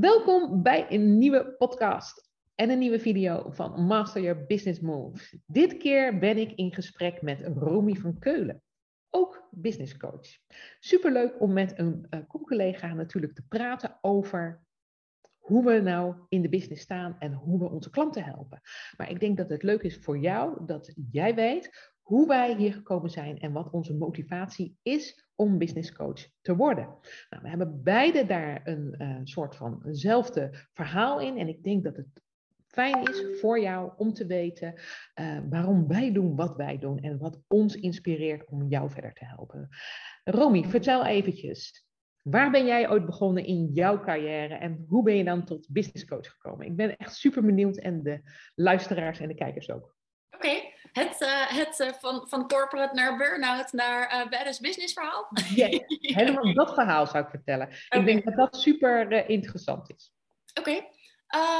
Welkom bij een nieuwe podcast en een nieuwe video van Master Your Business Moves. Dit keer ben ik in gesprek met Romy van Keulen, ook business coach. Superleuk om met een uh, collega natuurlijk te praten over hoe we nou in de business staan en hoe we onze klanten helpen. Maar ik denk dat het leuk is voor jou dat jij weet hoe wij hier gekomen zijn en wat onze motivatie is om business coach te worden. Nou, we hebben beide daar een uh, soort van eenzelfde verhaal in en ik denk dat het fijn is voor jou om te weten uh, waarom wij doen wat wij doen en wat ons inspireert om jou verder te helpen. Romy, vertel eventjes, Waar ben jij ooit begonnen in jouw carrière en hoe ben je dan tot business coach gekomen? Ik ben echt super benieuwd en de luisteraars en de kijkers ook. Het, uh, het uh, van, van corporate naar burn-out naar uh, badass business verhaal? Ja, helemaal dat verhaal zou ik vertellen. Okay. Ik denk dat dat super interessant is. Oké, okay.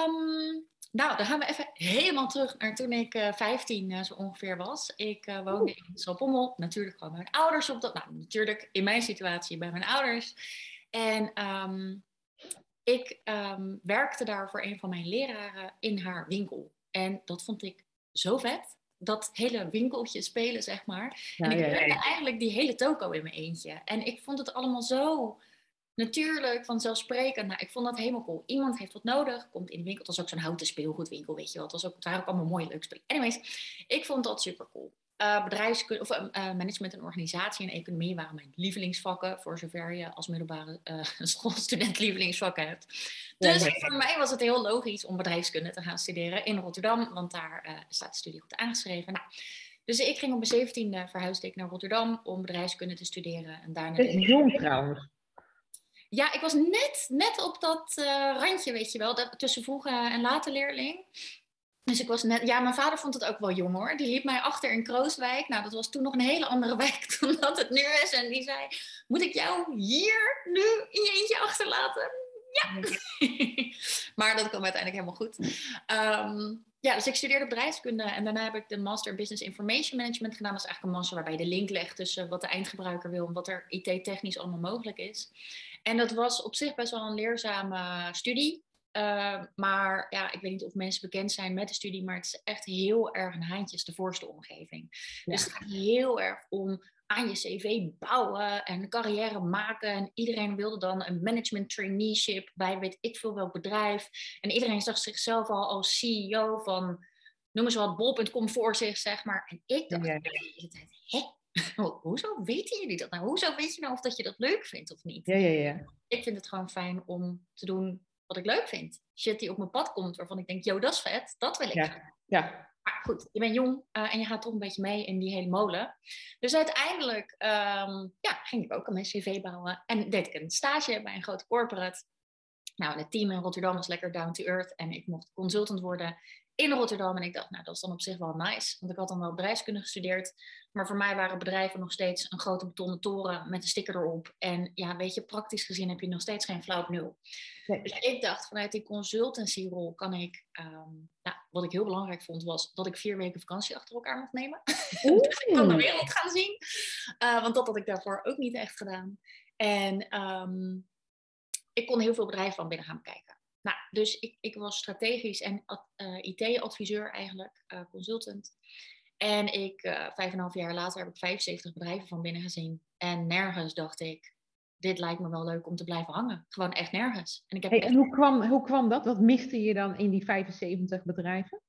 um, nou dan gaan we even helemaal terug naar toen ik 15 zo ongeveer was. Ik woonde Oeh. in Zaltbommel, natuurlijk gewoon mijn ouders op dat, nou natuurlijk in mijn situatie bij mijn ouders. En um, ik um, werkte daar voor een van mijn leraren in haar winkel. En dat vond ik zo vet. Dat hele winkeltje spelen, zeg maar. Ja, en ik ja, ja. eigenlijk die hele toko in mijn eentje. En ik vond het allemaal zo natuurlijk, vanzelfsprekend. Nou, ik vond dat helemaal cool. Iemand heeft wat nodig, komt in de winkel. Het was ook zo'n houten speelgoedwinkel, weet je wel. Het, was ook, het waren ook allemaal mooie, leuke spelen. Anyways, ik vond dat super cool. Uh, bedrijfskunde, of uh, management en organisatie en economie waren mijn lievelingsvakken, voor zover je als middelbare uh, schoolstudent lievelingsvakken hebt. Dus ja, ja. voor mij was het heel logisch om bedrijfskunde te gaan studeren in Rotterdam, want daar staat de studie goed aangeschreven. Nou, dus ik ging op mijn zeventiende verhuisde ik naar Rotterdam om bedrijfskunde te studeren. En daarna dat is jong trouwens. Ja, ik was net, net op dat randje, weet je wel, dat, tussen vroege en late leerling. Dus ik was net, ja, mijn vader vond het ook wel jong hoor. Die liep mij achter in Krooswijk. Nou, dat was toen nog een hele andere wijk dan dat het nu is. En die zei: Moet ik jou hier nu in je eentje achterlaten? Ja. maar dat kwam uiteindelijk helemaal goed. Um, ja, dus ik studeerde bedrijfskunde en daarna heb ik de Master Business Information Management gedaan. Dat is eigenlijk een master waarbij je de link legt tussen wat de eindgebruiker wil en wat er IT-technisch allemaal mogelijk is. En dat was op zich best wel een leerzame studie. Uh, maar ja, ik weet niet of mensen bekend zijn met de studie, maar het is echt heel erg een haantjes de voorste omgeving. Ja. Dus het gaat heel erg om aan je cv bouwen en een carrière maken. En iedereen wilde dan een management traineeship bij weet ik veel welk bedrijf. En iedereen zag zichzelf al als CEO van, noem eens wat, bol.com voor zich, zeg maar. En ik dacht ja. de hele tijd, hè? Hoezo weten jullie dat nou? Hoezo weet je nou of dat je dat leuk vindt of niet? Ja, ja, ja. Ik vind het gewoon fijn om te doen wat ik leuk vind. Shit die op mijn pad komt waarvan ik denk, yo, dat is vet, dat wil ik. Ja. ja. Maar goed, je bent jong uh, en je gaat toch een beetje mee in die hele molen. Dus uiteindelijk um, ja, ging ik ook mijn cv bouwen en deed ik een stage bij een grote corporate. Nou, het team in Rotterdam was lekker down to earth en ik mocht consultant worden in Rotterdam. En ik dacht, nou, dat is dan op zich wel nice. Want ik had dan wel bedrijfskunde gestudeerd. Maar voor mij waren bedrijven nog steeds een grote betonnen toren met een sticker erop. En ja, weet je, praktisch gezien heb je nog steeds geen flauw nul. Nee. Dus ik dacht, vanuit die consultancyrol kan ik... Um, nou, wat ik heel belangrijk vond, was dat ik vier weken vakantie achter elkaar mocht nemen. ik kan de wereld gaan zien. Uh, want dat had ik daarvoor ook niet echt gedaan. En um, ik kon heel veel bedrijven van binnen gaan bekijken. Nou, dus ik, ik was strategisch en uh, IT-adviseur eigenlijk, uh, consultant. En ik, uh, vijf en een half jaar later, heb ik 75 bedrijven van binnen gezien. En nergens dacht ik, dit lijkt me wel leuk om te blijven hangen. Gewoon echt nergens. En, ik heb hey, en hoe, kwam, hoe kwam dat? Wat miste je dan in die 75 bedrijven?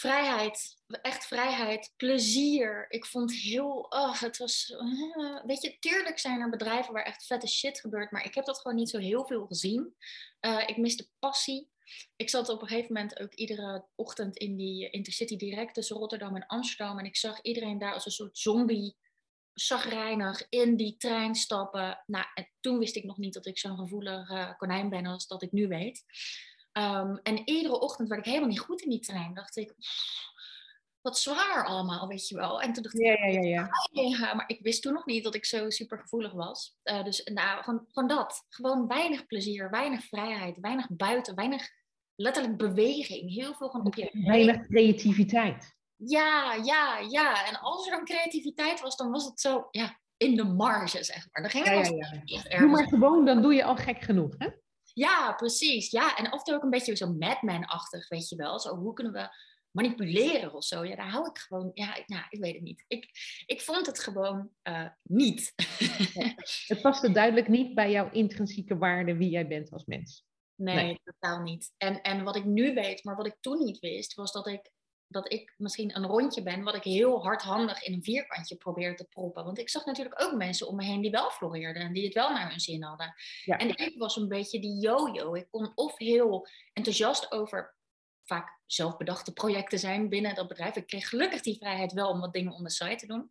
Vrijheid, echt vrijheid, plezier. Ik vond heel, oh, het was, uh, weet je, tuurlijk zijn er bedrijven waar echt vette shit gebeurt, maar ik heb dat gewoon niet zo heel veel gezien. Uh, ik miste passie. Ik zat op een gegeven moment ook iedere ochtend in die Intercity direct tussen Rotterdam en Amsterdam en ik zag iedereen daar als een soort zombie zagrijnig in die trein stappen. Nou, en toen wist ik nog niet dat ik zo'n gevoelig uh, konijn ben als dat ik nu weet. Um, en iedere ochtend werd ik helemaal niet goed in die trein. Dacht ik, wat zwaar allemaal, weet je wel. En toen dacht ik, ja, ja, ja, ja. maar ik wist toen nog niet dat ik zo super gevoelig was. Uh, dus nou, gewoon, gewoon dat. Gewoon weinig plezier, weinig vrijheid, weinig buiten, weinig letterlijk beweging. Heel veel gewoon op je... Weinig creativiteit. Ja, ja, ja. En als er dan creativiteit was, dan was het zo, ja, in de marge, zeg maar. Dan ging het ja, ja, ja. Doe maar gewoon, dan doe je al gek genoeg, hè? Ja, precies. Ja, en af en toe ook een beetje zo Madman-achtig, weet je wel. Zo, hoe kunnen we manipuleren of zo? Ja, daar hou ik gewoon... Ja, ik, nou, ik weet het niet. Ik, ik vond het gewoon uh, niet. Het paste duidelijk niet bij jouw intrinsieke waarde wie jij bent als mens. Nee, nee, totaal niet. En, en wat ik nu weet, maar wat ik toen niet wist, was dat ik dat ik misschien een rondje ben, wat ik heel hardhandig in een vierkantje probeer te proppen. Want ik zag natuurlijk ook mensen om me heen die wel floreerden en die het wel naar hun zin hadden. Ja. En ik was een beetje die yo-yo. Ik kon of heel enthousiast over vaak zelfbedachte projecten zijn binnen dat bedrijf. Ik kreeg gelukkig die vrijheid wel om wat dingen on the site te doen.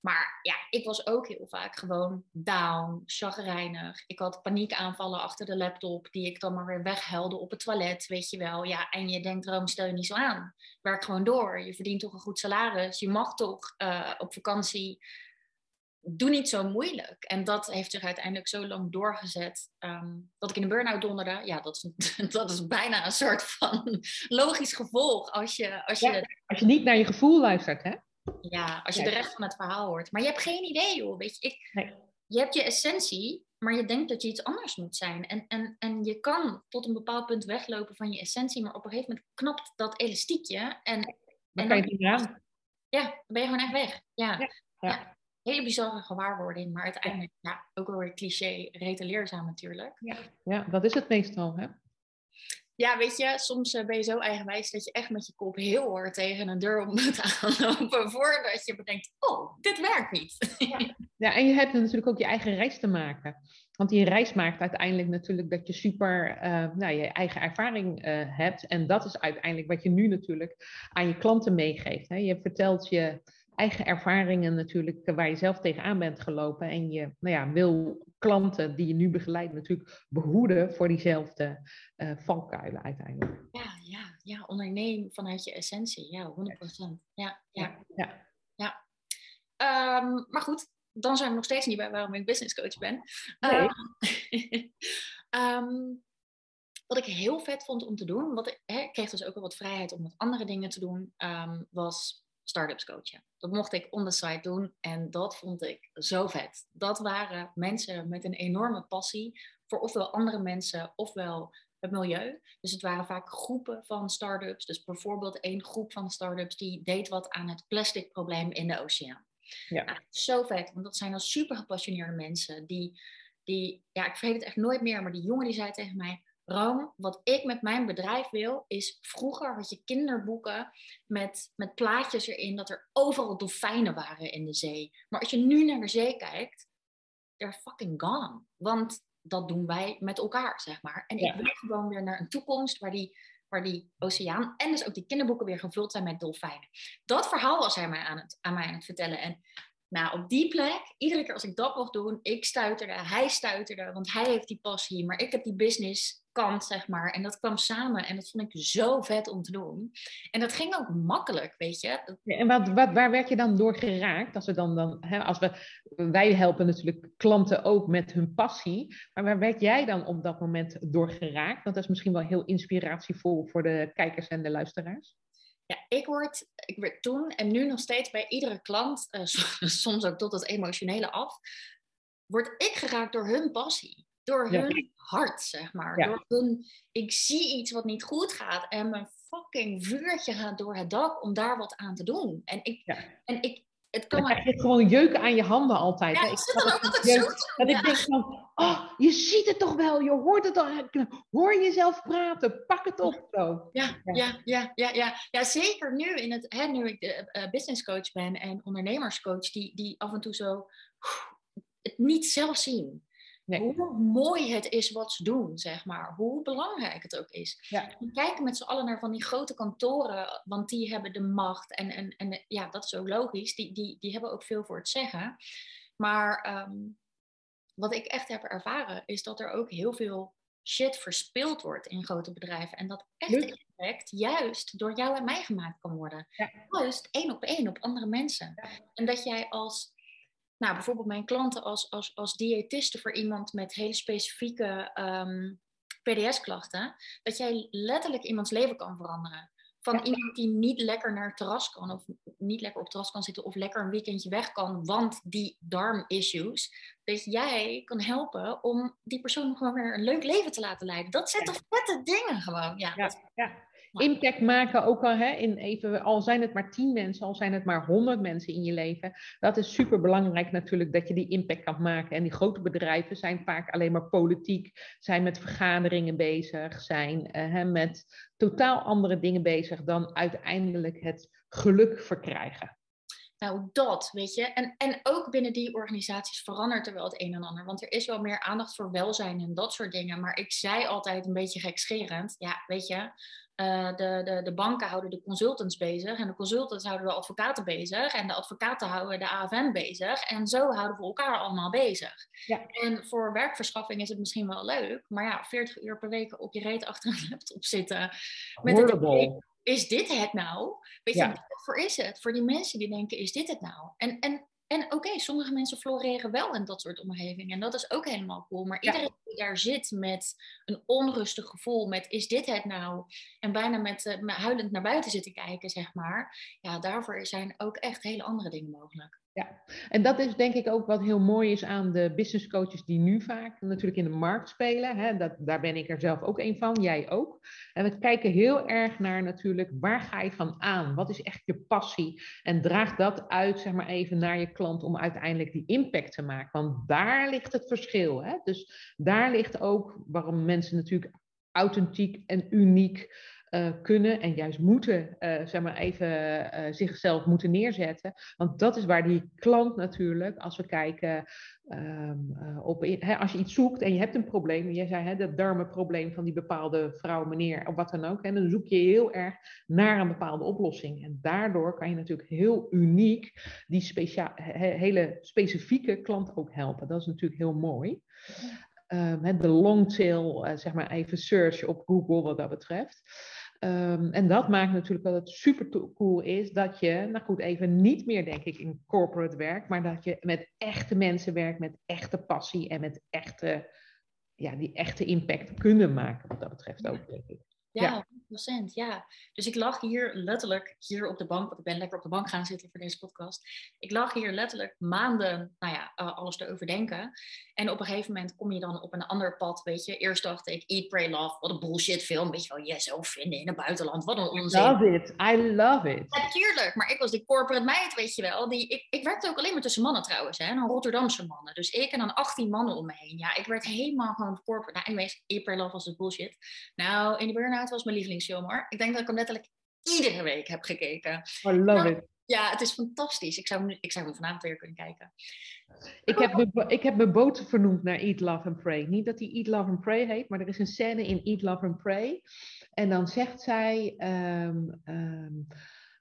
Maar ja, ik was ook heel vaak gewoon down, chagrijnig. Ik had paniekaanvallen achter de laptop, die ik dan maar weer weghuilde op het toilet, weet je wel. Ja, en je denkt, Rome, stel je niet zo aan. Werk gewoon door. Je verdient toch een goed salaris. Je mag toch uh, op vakantie. Doe niet zo moeilijk. En dat heeft zich uiteindelijk zo lang doorgezet um, dat ik in een burn-out donderde. Ja, dat is, dat is bijna een soort van logisch gevolg als je... Als je, als je niet naar je gevoel luistert, hè? Ja, als je de rest van het verhaal hoort. Maar je hebt geen idee, joh. Weet je, ik, nee. je hebt je essentie, maar je denkt dat je iets anders moet zijn. En, en, en je kan tot een bepaald punt weglopen van je essentie, maar op een gegeven moment knapt dat elastiekje. En, dan en kan je niet aan. Ja, dan ben je gewoon echt weg. Ja. ja. ja. Hele bizarre gewaarwording, maar uiteindelijk ja. ook wel weer cliché, rete leerzaam natuurlijk. Ja. ja, dat is het meestal. Hè? Ja, weet je, soms eh, ben je zo eigenwijs dat je echt met je kop heel hard tegen een deur op moet aanlopen voordat je bedenkt, oh, dit werkt niet. Ja, ja en je hebt natuurlijk ook je eigen reis te maken. Want die reis maakt uiteindelijk natuurlijk dat je super uh, nou, je eigen ervaring uh, hebt. En dat is uiteindelijk wat je nu natuurlijk aan je klanten meegeeft. Hè. Je vertelt je eigen ervaringen natuurlijk waar je zelf tegenaan bent gelopen. En je nou ja, wil klanten die je nu begeleidt natuurlijk behoeden voor diezelfde uh, valkuilen uiteindelijk. Ja, ja, ja, onderneem vanuit je essentie. Ja, 100%. Ja, ja. ja. ja. Um, maar goed, dan zijn we nog steeds niet bij waarom ik business coach ben. Nee. um, wat ik heel vet vond om te doen, wat ik, hè, kreeg dus ook wel wat vrijheid om wat andere dingen te doen, um, was startups coachen. Dat mocht ik on the side doen en dat vond ik zo vet. Dat waren mensen met een enorme passie voor ofwel andere mensen ofwel het milieu. Dus het waren vaak groepen van startups. Dus bijvoorbeeld één groep van startups die deed wat aan het plastic probleem in de oceaan. Ja. Nou, zo vet, want dat zijn dan super gepassioneerde mensen die, die, ja, ik vergeet het echt nooit meer, maar die jongen die zei tegen mij, Ram, wat ik met mijn bedrijf wil, is vroeger had je kinderboeken met, met plaatjes erin dat er overal dolfijnen waren in de zee. Maar als je nu naar de zee kijkt, they're fucking gone. Want dat doen wij met elkaar, zeg maar. En ik wil gewoon weer naar een toekomst waar die, waar die oceaan en dus ook die kinderboeken weer gevuld zijn met dolfijnen. Dat verhaal was hij mij aan, het, aan mij aan het vertellen. En nou, op die plek, iedere keer als ik dat mocht doen, ik stuiterde, hij stuiterde, want hij heeft die passie, maar ik heb die business kant, zeg maar. En dat kwam samen en dat vond ik zo vet om te doen. En dat ging ook makkelijk, weet je. en wat, wat, waar werd je dan door geraakt? Als we dan, dan hè, als we, wij helpen natuurlijk klanten ook met hun passie, maar waar werd jij dan op dat moment door geraakt? Want dat is misschien wel heel inspiratievol voor de kijkers en de luisteraars. Ja, ik word, ik werd toen en nu nog steeds bij iedere klant, uh, soms ook tot het emotionele af, word ik geraakt door hun passie. Door hun hart, zeg maar. Door hun, ik zie iets wat niet goed gaat en mijn fucking vuurtje gaat door het dak om daar wat aan te doen. En ik, en ik, het kan krijg je gewoon jeuken aan je handen altijd. Ja, ik zit dan ook altijd zo Dat ik denk van, oh, je ziet het toch wel, je hoort het al. Hoor jezelf praten, pak het op zo. Ja, ja, ja, ja, ja, ja. zeker nu, in het, hè, nu ik de uh, business coach ben en ondernemerscoach, die, die af en toe zo het niet zelf zien. Hoe mooi het is wat ze doen, zeg maar. Hoe belangrijk het ook is. Ja. We kijken met z'n allen naar van die grote kantoren, want die hebben de macht. En, en, en ja, dat is ook logisch. Die, die, die hebben ook veel voor het zeggen. Maar ehm, wat ik echt heb ervaren, is dat er ook heel veel shit verspild wordt in grote bedrijven. En dat echt effect juist door jou en mij gemaakt kan worden. Ja. Juist één op één op andere mensen. En dat jij als nou, bijvoorbeeld mijn klanten als, als, als diëtiste voor iemand met hele specifieke um, PDS-klachten, dat jij letterlijk iemands leven kan veranderen. Van iemand die niet lekker naar het terras kan, of niet lekker op het terras kan zitten, of lekker een weekendje weg kan, want die darmissues. Dat jij kan helpen om die persoon wel weer een leuk leven te laten leiden. Dat zijn toch vette dingen gewoon. Ja, ja, ja impact maken, ook al, hè, in even, al zijn het maar tien mensen, al zijn het maar honderd mensen in je leven. Dat is super belangrijk natuurlijk dat je die impact kan maken. En die grote bedrijven zijn vaak alleen maar politiek, zijn met vergaderingen bezig, zijn uh, hè, met totaal andere dingen bezig dan uiteindelijk het geluk verkrijgen. Nou, dat, weet je. En, en ook binnen die organisaties verandert er wel het een en ander. Want er is wel meer aandacht voor welzijn en dat soort dingen. Maar ik zei altijd een beetje gekscherend. Ja, weet je, uh, de, de, de banken houden de consultants bezig. En de consultants houden de advocaten bezig. En de advocaten houden de AFM bezig. En zo houden we elkaar allemaal bezig. Ja. En voor werkverschaffing is het misschien wel leuk. Maar ja, 40 uur per week op je reet achter een laptop zitten. Met is dit het nou? Weet je, wat voor is het? Voor die mensen die denken, is dit het nou? En, en, en oké, sommige mensen floreren wel in dat soort omgevingen. En dat is ook helemaal cool. Maar iedereen die daar zit met een onrustig gevoel, met is dit het nou? En bijna met, uh, huilend naar buiten zitten kijken, zeg maar. Ja, daarvoor zijn ook echt hele andere dingen mogelijk. Ja, en dat is denk ik ook wat heel mooi is aan de business coaches die nu vaak natuurlijk in de markt spelen. Hè? Dat, daar ben ik er zelf ook een van, jij ook. En we kijken heel erg naar natuurlijk waar ga je van aan? Wat is echt je passie? En draag dat uit, zeg maar even, naar je klant om uiteindelijk die impact te maken. Want daar ligt het verschil. Hè? Dus daar ligt ook waarom mensen natuurlijk authentiek en uniek uh, kunnen en juist moeten, uh, zeg maar even uh, zichzelf moeten neerzetten. Want dat is waar die klant natuurlijk, als we kijken um, op, als je iets zoekt en je hebt een probleem, jij zei hè, dat darmenprobleem van die bepaalde vrouw, meneer of wat dan ook, en dan zoek je heel erg naar een bepaalde oplossing. En daardoor kan je natuurlijk heel uniek die specia he, hele specifieke klant ook helpen. Dat is natuurlijk heel mooi. Um, de long tail, zeg maar even search op Google wat dat betreft. Um, en dat maakt natuurlijk dat het super cool is dat je, nou goed, even niet meer denk ik in corporate werk, maar dat je met echte mensen werkt, met echte passie en met echte, ja, die echte impact kunnen maken wat dat betreft ook, denk ik. Ja, 100%. Ja. Dus ik lag hier letterlijk hier op de bank, want ik ben lekker op de bank gaan zitten voor deze podcast. Ik lag hier letterlijk maanden, nou ja, uh, alles te overdenken. En op een gegeven moment kom je dan op een ander pad, weet je. Eerst dacht ik, Eat, Pray, Love, wat een bullshit film. Weet je wel, jezelf vinden in het buitenland, wat een onzin. I love it, I love it. Natuurlijk, maar ik was die corporate meid, weet je wel. Die, ik, ik werkte ook alleen maar tussen mannen trouwens, hè. Dan Rotterdamse mannen. Dus ik en dan 18 mannen om me heen. Ja, ik werd helemaal gewoon corporate. Nou, anyways, Eat, Pray, Love was het bullshit. Nou, in de burn was mijn lievelingsfilm hoor. Ik denk dat ik hem letterlijk iedere week heb gekeken. I love nou, it. Ja, het is fantastisch. Ik zou, ik zou hem vanavond weer kunnen kijken. Ik heb, me, ik heb mijn boot vernoemd naar Eat, Love and Pray. Niet dat hij Eat, Love and Pray heet, maar er is een scène in Eat, Love and Pray. En dan zegt zij... Um, um,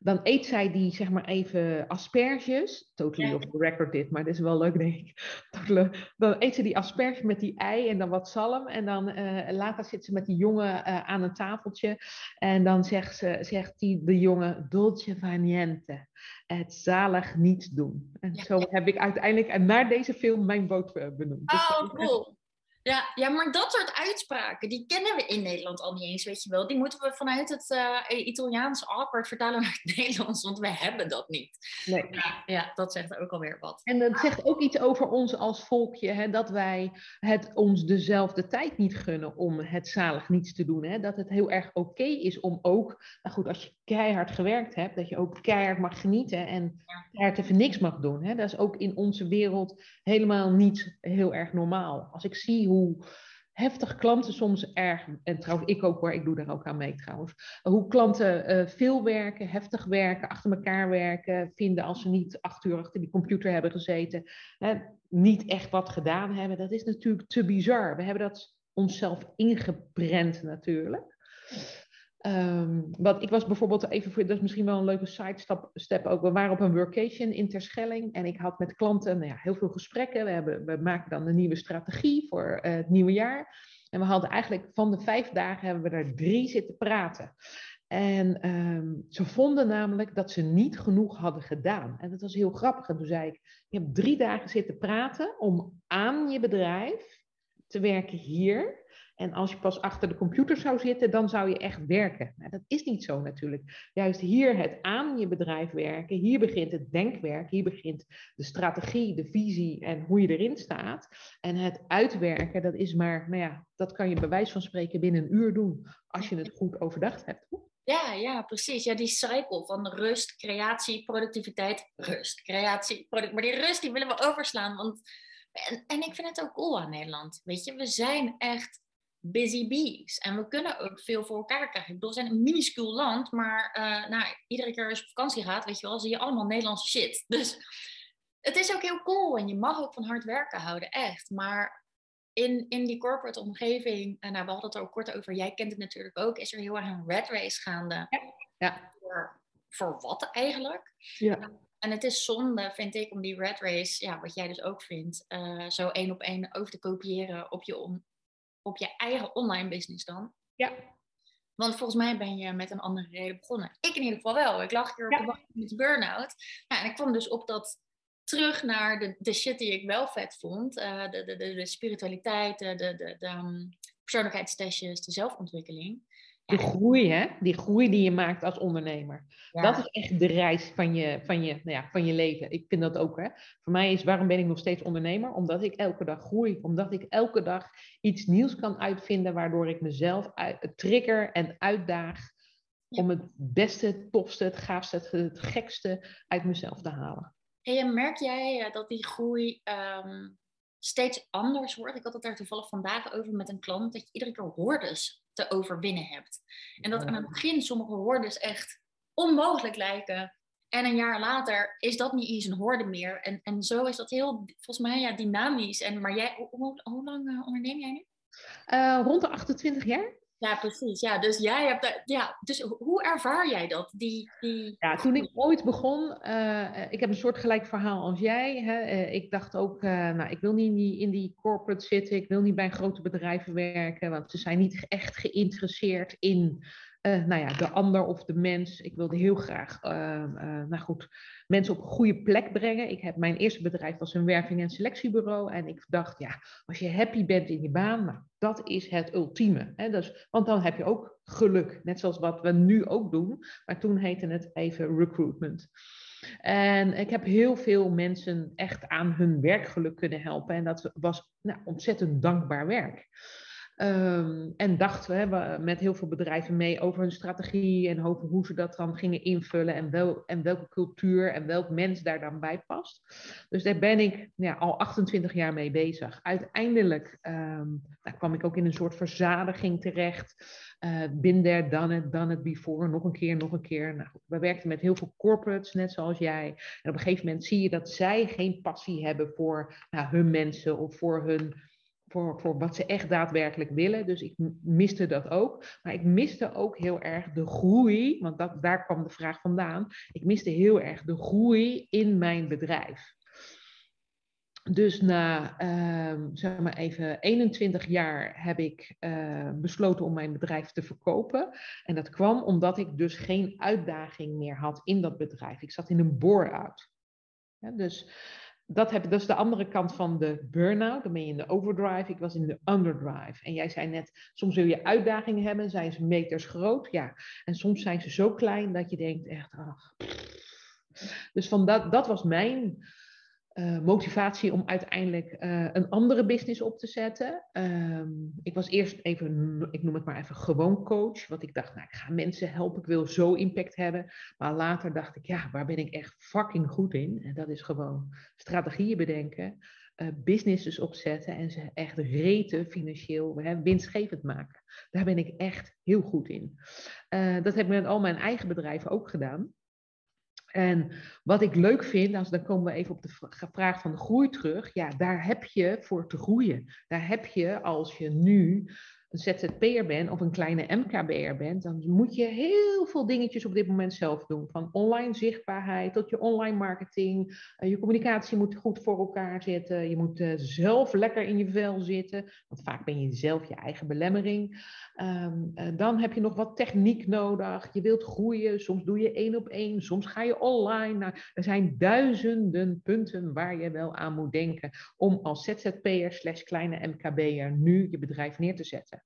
dan eet zij die, zeg maar even, asperges. Totally off the record dit, maar dit is wel leuk, denk ik. Dan eet ze die asperges met die ei en dan wat zalm. En dan uh, later zit ze met die jongen uh, aan een tafeltje. En dan zegt, ze, zegt die, de jongen, dolce vaniente. Het zalig niet doen. En ja, zo heb ik uiteindelijk naar deze film mijn boot uh, benoemd. Oh, cool. Ja, ja, maar dat soort uitspraken, die kennen we in Nederland al niet eens, weet je wel. Die moeten we vanuit het uh, Italiaans awkward vertalen naar het Nederlands, want we hebben dat niet. Nee. Ja, ja, dat zegt ook alweer wat. En dat zegt ook iets over ons als volkje, hè, dat wij het ons dezelfde tijd niet gunnen om het zalig niets te doen. Hè. Dat het heel erg oké is om ook, nou goed, als je keihard gewerkt hebt, dat je ook keihard mag genieten en keihard even niks mag doen. Hè. Dat is ook in onze wereld helemaal niet heel erg normaal. Als ik zie hoe heftig klanten soms erg, en trouwens ik ook hoor, ik doe daar ook aan mee trouwens, hoe klanten uh, veel werken, heftig werken, achter elkaar werken, vinden als ze niet acht uur achter die computer hebben gezeten, hè, niet echt wat gedaan hebben. Dat is natuurlijk te bizar. We hebben dat onszelf ingeprent natuurlijk. Um, wat, ik was bijvoorbeeld even voor, dat is misschien wel een leuke sidestep step ook. We waren op een workation in Terschelling en ik had met klanten nou ja, heel veel gesprekken. We, hebben, we maken dan een nieuwe strategie voor uh, het nieuwe jaar. En we hadden eigenlijk van de vijf dagen hebben we er drie zitten praten. En um, ze vonden namelijk dat ze niet genoeg hadden gedaan. En dat was heel grappig. En toen zei ik, je hebt drie dagen zitten praten om aan je bedrijf te werken hier. En als je pas achter de computer zou zitten, dan zou je echt werken. Nou, dat is niet zo natuurlijk. Juist hier het aan je bedrijf werken, hier begint het denkwerk, hier begint de strategie, de visie en hoe je erin staat. En het uitwerken, dat is maar, nou ja, dat kan je bij wijze van spreken binnen een uur doen, als je het goed overdacht hebt. Ja, ja, precies. Ja, die cycle van rust, creatie, productiviteit, rust, creatie. Maar die rust die willen we overslaan. Want... En, en ik vind het ook cool aan Nederland. Weet je, we zijn echt busy bees. En we kunnen ook veel voor elkaar krijgen. Ik bedoel, we zijn een minuscuul land, maar uh, nou, iedere keer als je op vakantie gaat, weet je wel, zie je allemaal Nederlandse shit. Dus het is ook heel cool en je mag ook van hard werken houden, echt. Maar in, in die corporate omgeving, en nou, we hadden het er ook kort over, jij kent het natuurlijk ook, is er heel erg een red race gaande. Ja. ja. Voor, voor wat eigenlijk? Ja. En het is zonde, vind ik, om die red race, ja, wat jij dus ook vindt, uh, zo één op één over te kopiëren op je, on, op je eigen online business dan. Ja. Want volgens mij ben je met een andere reden begonnen. Ik in ieder geval wel. Ik lag hier op de bank met burn-out. Nou, en ik kwam dus op dat terug naar de, de shit die ik wel vet vond. Uh, de, de, de, de, spiritualiteit, de, de, de, de um, persoonlijkheidstestjes, de zelfontwikkeling. De groei, hè? Die groei die je maakt als ondernemer. Dat is echt de reis van je, van, je, nou ja, van je leven. Ik vind dat ook, hè. Voor mij is, waarom ben ik nog steeds ondernemer? Omdat ik elke dag groei. Omdat ik elke dag iets nieuws kan uitvinden, waardoor ik mezelf uit, trigger en uitdaag om het beste, tofste, het gaafste, het, het gekste uit mezelf te halen. Hey, en merk jij dat die groei um, steeds anders wordt? Ik had het daar toevallig vandaag over met een klant, dat je iedere keer hordes te overwinnen hebt. En dat aan het begin sommige hordes echt onmogelijk lijken. En een jaar later is dat niet eens een horde meer. En, en zo is dat heel, volgens mij, ja, dynamisch. En, maar jij, hoe, hoe lang uh, onderneem jij nu? Uh, rond de 28 jaar. Ja, precies. Ja, dus jij hebt ja, dus hoe ervaar jij dat? Die, die... Ja, toen ik ooit begon, uh, ik heb een soort gelijk verhaal als jij. Hè. Uh, ik dacht ook, uh, nou, ik wil niet in die, in die corporate zitten, ik wil niet bij grote bedrijven werken, want ze zijn niet echt geïnteresseerd in uh, nou ja, de ander of de mens. Ik wilde heel graag, uh, uh, nou goed, mensen op een goede plek brengen. Ik heb, mijn eerste bedrijf was een werving- en selectiebureau. En ik dacht, ja, als je happy bent in je baan, nou, dat is het ultieme. Hè? Dus, want dan heb je ook geluk, net zoals wat we nu ook doen. Maar toen heette het even recruitment. En ik heb heel veel mensen echt aan hun werkgeluk kunnen helpen. En dat was nou, ontzettend dankbaar werk. Um, en dachten we met heel veel bedrijven mee over hun strategie en over hoe ze dat dan gingen invullen en, wel, en welke cultuur en welk mens daar dan bij past. Dus daar ben ik ja, al 28 jaar mee bezig. Uiteindelijk um, nou, kwam ik ook in een soort verzadiging terecht. Uh, been there, done it, done before. Nog een keer, nog een keer. Nou, we werkten met heel veel corporates, net zoals jij. En op een gegeven moment zie je dat zij geen passie hebben voor nou, hun mensen of voor hun voor, wat ze echt daadwerkelijk willen. Dus ik miste dat ook. Maar ik miste ook heel erg de groei, want dat, daar kwam de vraag vandaan. Ik miste heel erg de groei in mijn bedrijf. Dus na uh, zeg maar even 21 jaar heb ik uh, besloten om mijn bedrijf te verkopen. En dat kwam omdat ik dus geen uitdaging meer had in dat bedrijf. Ik zat in een bore-out. Dus dat, heb, is de andere kant van de burn-out. Dan ben je in de overdrive, ik was in de underdrive. En jij zei net, soms zul je uitdagingen hebben, zijn ze meters groot, ja. En soms zijn ze zo klein dat je denkt echt, ach. Dus van dat, dat was mijn uh, motivatie om uiteindelijk uh, een andere business op te zetten. Um, ik was eerst even, ik noem het maar even gewoon coach. Want ik dacht, nou, ik ga mensen helpen, ik wil zo impact hebben. Maar later dacht ik, ja, waar ben ik echt fucking goed in? En dat is gewoon strategieën bedenken, uh, businesses opzetten en ze echt reten financieel hè, winstgevend maken. Daar ben ik echt heel goed in. dat heb ik met al mijn eigen bedrijven ook gedaan. En wat ik leuk vind, dan komen we even op de vraag van de groei terug. Ja, daar heb je voor te groeien. Daar heb je, als je nu een ZZP'er bent of een kleine MKB'er bent, dan moet je heel veel dingetjes op dit moment zelf doen. Van online zichtbaarheid tot je online marketing. Uh, je communicatie moet goed voor elkaar zitten. Je moet uh, zelf lekker in je vel zitten. Want vaak ben je zelf je eigen belemmering. Um, uh, dan heb je nog wat techniek nodig. Je wilt groeien. Soms doe je één op één. Soms ga je online. Er zijn duizenden punten waar je wel aan moet denken om als ZZP'er slash kleine MKB'er nu je bedrijf neer te zetten.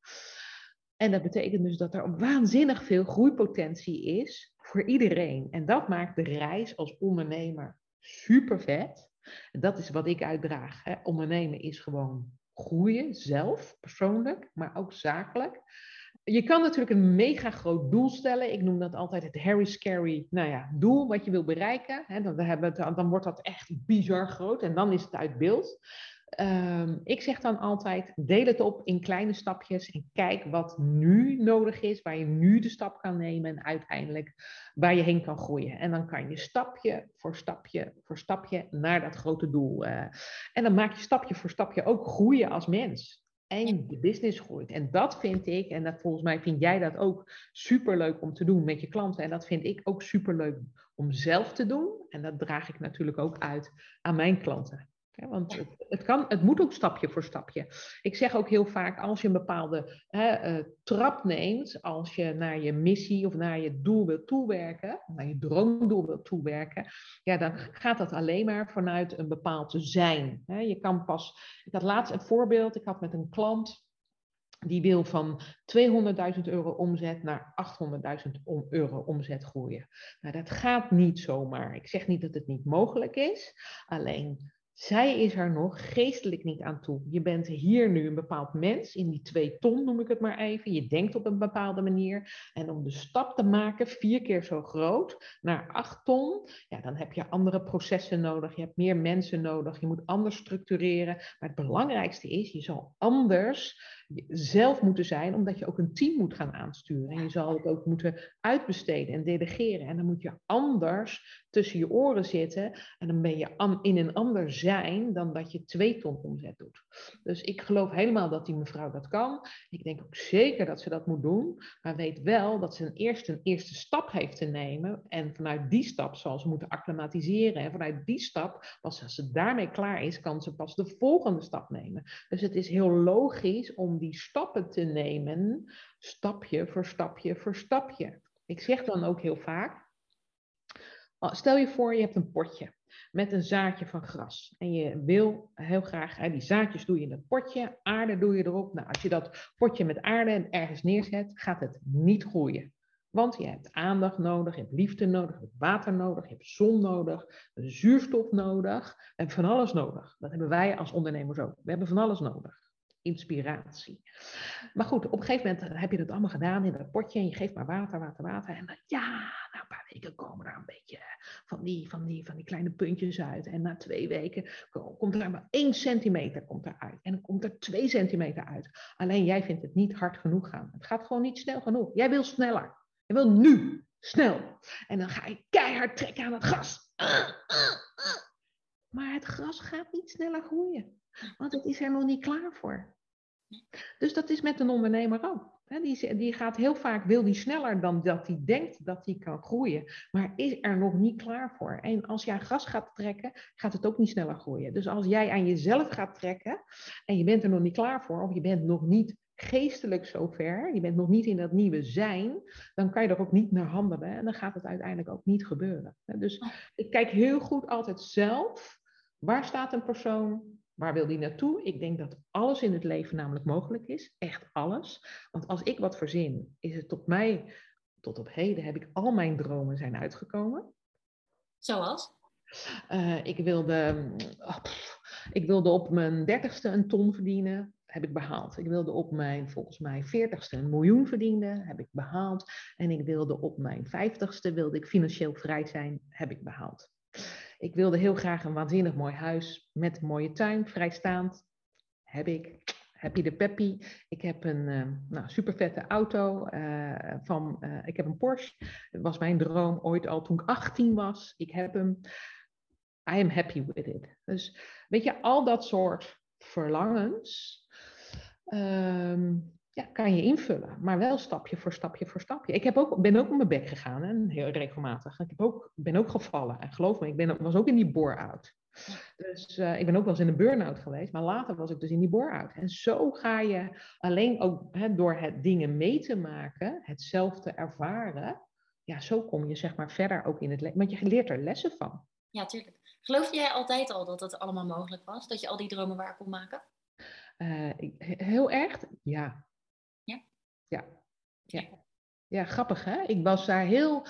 En dat betekent dus dat er waanzinnig veel groeipotentie is voor iedereen. En dat maakt de reis als ondernemer super vet. Dat is wat ik uitdraag. Hè. Ondernemen is gewoon groeien, zelf, persoonlijk, maar ook zakelijk. Je kan natuurlijk een mega groot doel stellen. Ik noem dat altijd het Harry Scary nou ja, doel wat je wil bereiken. Dan, dan wordt dat echt bizar groot en dan is het uit beeld. Um, ik zeg dan altijd, deel het op in kleine stapjes en kijk wat nu nodig is, waar je nu de stap kan nemen en uiteindelijk waar je heen kan groeien. En dan kan je stapje voor stapje voor stapje naar dat grote doel. Uh, en dan maak je stapje voor stapje ook groeien als mens. En de business groeit. En dat vind ik, en dat volgens mij vind jij dat ook superleuk om te doen met je klanten. En dat vind ik ook superleuk om zelf te doen. En dat draag ik natuurlijk ook uit aan mijn klanten want het, het, kan, het moet ook stapje voor stapje. Ik zeg ook heel vaak, als je een bepaalde hè, uh, trap neemt, als je naar je missie of naar je doel wilt toewerken, naar je droomdoel wilt toewerken, ja, dan gaat dat alleen maar vanuit een bepaald zijn. Hè. Je kan pas, ik had laatst een voorbeeld, ik had met een klant, die wil van 200.000 euro omzet naar 800.000 euro omzet groeien. Nou, dat gaat niet zomaar. Ik zeg niet dat het niet mogelijk is, alleen zij is er nog geestelijk niet aan toe. Je bent hier nu een bepaald mens, in die twee ton noem ik het maar even. Je denkt op een bepaalde manier. En om de stap te maken, vier keer zo groot, naar acht ton, ja, dan heb je andere processen nodig. Je hebt meer mensen nodig. Je moet anders structureren. Maar het belangrijkste is, je zal anders zelf moeten zijn, omdat je ook een team moet gaan aansturen. En je zal het ook moeten uitbesteden en delegeren. En dan moet je anders tussen je oren zitten. En dan ben je in een ander zijn dan dat je twee ton omzet doet. Dus ik geloof helemaal dat die mevrouw dat kan. Ik denk ook zeker dat ze dat moet doen. Maar weet wel dat ze een eerste, een eerste stap heeft te nemen. En vanuit die stap zal ze moeten acclimatiseren. En vanuit die stap, als ze daarmee klaar is, kan ze pas de volgende stap nemen. Dus het is heel logisch om die stappen te nemen, stapje voor stapje voor stapje. Ik zeg dan ook heel vaak, stel je voor je hebt een potje met een zaadje van gras. En je wil heel graag, hè, die zaadjes doe je in het potje, aarde doe je erop. Nou, als je dat potje met aarde ergens neerzet, gaat het niet groeien. Want je hebt aandacht nodig, je hebt liefde nodig, je hebt water nodig, je hebt zon nodig, zuurstof nodig. Hebben van alles nodig. Dat hebben wij als ondernemers ook. We hebben van alles nodig inspiratie. Maar goed, op een gegeven moment heb je dat allemaal gedaan in dat potje en je geeft maar water, water, water. En ja, na een paar weken komen er een beetje van die, van die, van die kleine puntjes uit. En na twee weken komt er maar één centimeter komt eruit. En dan komt er twee centimeter uit. Alleen jij vindt het niet hard genoeg gaan. Het gaat gewoon niet snel genoeg. Jij wil sneller. Je wil nu, snel. En dan ga je keihard trekken aan het gras. Maar het gras gaat niet sneller groeien. Want het is er nog niet klaar voor. Dus dat is met een ondernemer ook. Die, die gaat heel vaak, wil die sneller dan dat hij denkt dat hij kan groeien, maar is er nog niet klaar voor. En als jij gas gaat trekken, gaat het ook niet sneller groeien. Dus als jij aan jezelf gaat trekken en je bent er nog niet klaar voor, of je bent nog niet geestelijk zover, je bent nog niet in dat nieuwe zijn, dan kan je er ook niet naar handelen en dan gaat het uiteindelijk ook niet gebeuren. Dus ik kijk heel goed altijd zelf, waar staat een persoon, Waar wil die naartoe? Ik denk dat alles in het leven namelijk mogelijk is. Echt alles. Want als ik wat verzin, is het tot mij, tot op heden, heb ik al mijn dromen zijn uitgekomen. Zoals? Uh, ik, wilde, oh, ik wilde op mijn dertigste een ton verdienen. Heb ik behaald. Ik wilde op mijn, volgens mij, veertigste een miljoen verdienen. Heb ik behaald. En ik wilde op mijn vijftigste, wilde ik financieel vrij zijn. Heb ik behaald. Ik wilde heel graag een waanzinnig mooi huis met een mooie tuin, vrijstaand. Heb ik. Happy de Peppy. Ik heb een uh, nou, super vette auto. Uh, van, uh, ik heb een Porsche. Dat was mijn droom ooit al toen ik 18 was. Ik heb hem. I am happy with it. Dus weet je, al dat soort verlangens. Um, ja, kan je invullen, maar wel stapje voor stapje voor stapje. Ik heb ook, ben ook op mijn bek gegaan, hè, heel regelmatig. Ik heb ook, ben ook gevallen. En geloof me, ik ben, was ook in die bore-out. Dus uh, ik ben ook wel eens in een burn-out geweest, maar later was ik dus in die bore-out. En zo ga je alleen ook hè, door het dingen mee te maken, het zelf te ervaren, ja, zo kom je zeg maar verder ook in het leven. Want je leert er lessen van. Ja, tuurlijk. Geloof jij altijd al dat het allemaal mogelijk was? Dat je al die dromen waar kon maken? Uh, heel erg, ja. Ja. ja grappig hè? Ik was daar heel...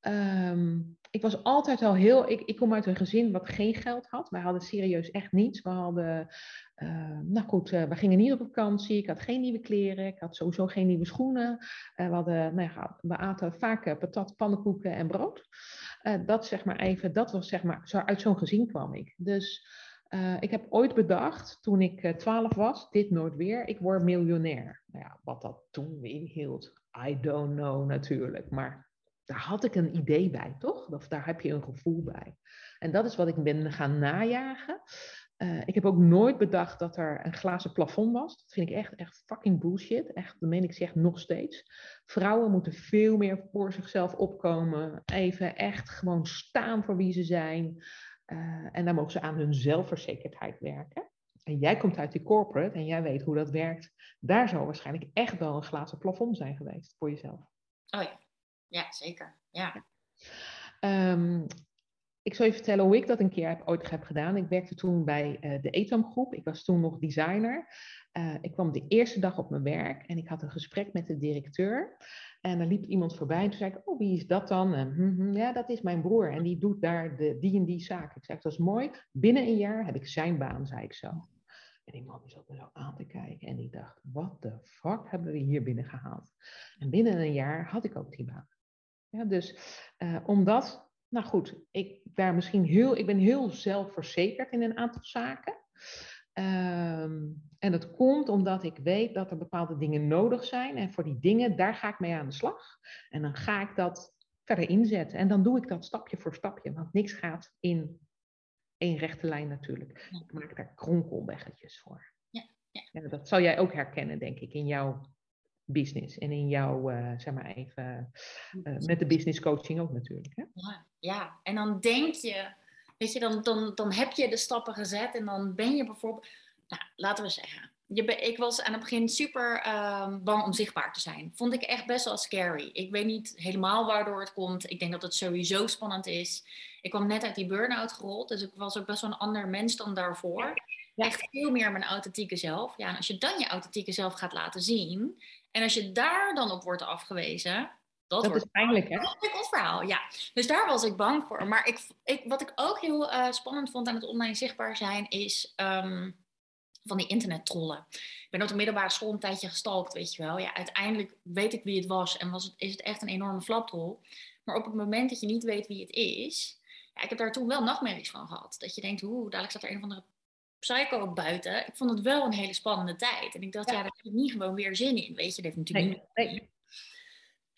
ehm, ik was altijd al heel... Ik, ik kom uit een gezin wat geen geld had. Wij hadden serieus echt niets. We hadden... eh, nou goed, eh, we gingen niet op vakantie. Ik had geen nieuwe kleren. Ik had sowieso geen nieuwe schoenen. Eh, we, hadden, nou ja, we aten vaak eh, patat, pannenkoeken en brood. Dat zeg maar even, dat was zeg maar, zo, uit zo'n gezin kwam ik. Dus eh, ik heb ooit bedacht, toen ik eh, 12 was, dit nooit weer, ik word miljonair. Nou ja, wat dat toen inhield, I don't know natuurlijk. Maar daar had ik een idee bij, toch? Of daar heb je een gevoel bij. En dat is wat ik ben gaan najagen. Eh, ik heb ook nooit bedacht dat er een glazen plafond was. Dat vind ik echt, echt fucking bullshit. Echt, dat meen ik zeg nog steeds. Vrouwen moeten veel meer voor zichzelf opkomen. Even echt gewoon staan voor wie ze zijn. Eh, en dan mogen ze aan hun zelfverzekerdheid werken. En jij komt uit die corporate en jij weet hoe dat werkt. Daar zou waarschijnlijk echt wel een glazen plafond zijn geweest voor jezelf. Oh ja, ja zeker. Ja. Ehm, ik zal je vertellen hoe ik dat een keer heb, ooit heb gedaan. Ik werkte toen bij eh, de ETAM groep. Ik was toen nog designer. Eh, ik kwam de eerste dag op mijn werk en ik had een gesprek met de directeur. En er liep iemand voorbij en toen zei ik, oh, wie is dat dan? En, hm, hm, ja, dat is mijn broer en die doet daar de, die en die zaak. Ik zei, dat is mooi. Binnen een jaar heb ik zijn baan, zei ik zo. En die man zat me zo aan te kijken en die dacht, what the fuck hebben we hier binnen gehaald? En binnen een jaar had ik ook die baan. Ja, dus eh, omdat, nou goed, ik, daar misschien heel, ik ben heel zelfverzekerd in een aantal zaken. Ehm, en dat komt omdat ik weet dat er bepaalde dingen nodig zijn. En voor die dingen, daar ga ik mee aan de slag. En dan ga ik dat verder inzetten. En dan doe ik dat stapje voor stapje. Want niks gaat in één rechte lijn natuurlijk. Ik maak daar kronkelweggetjes voor. Ja, ja. Dat zal jij ook herkennen, denk ik, in jouw business. En in jouw, eh, zeg maar even, eh, met de business coaching ook natuurlijk. Hè? Ja, ja, en dan denk je, weet je, dan, dan, dan heb je de stappen gezet en dan ben je bijvoorbeeld, nou, laten we zeggen, je ik was aan het begin super ehm, bang om zichtbaar te zijn. Vond ik echt best wel scary. Ik weet niet helemaal waardoor het komt. Ik denk dat het sowieso spannend is. Ik kwam net uit die burn-out gerold, dus ik was ook best wel een ander mens dan daarvoor. Echt veel meer mijn authentieke zelf. Ja, en als je dan je authentieke zelf gaat laten zien, en als je daar dan op wordt afgewezen, dat, Dat wordt is pijnlijk, hè? een ingewikkeld verhaal, ja. Dus daar was ik bang voor. Maar ik, ik, wat ik ook heel eh, spannend vond aan het online zichtbaar zijn, is ehm, van die internettrollen. Ik ben op de middelbare school een tijdje gestalkt, weet je wel. Ja, uiteindelijk weet ik wie het was en was het, is het echt een enorme flapdrol. Maar op het moment dat je niet weet wie het is, ja, ik heb daar toen wel nachtmerries van gehad. Dat je denkt, oeh, dadelijk staat er een of andere psycho buiten. Ik vond het wel een hele spannende tijd. En ik dacht, Ja. ja, daar heb ik niet gewoon weer zin in. Weet je, dat heeft natuurlijk Nee, niet. nee.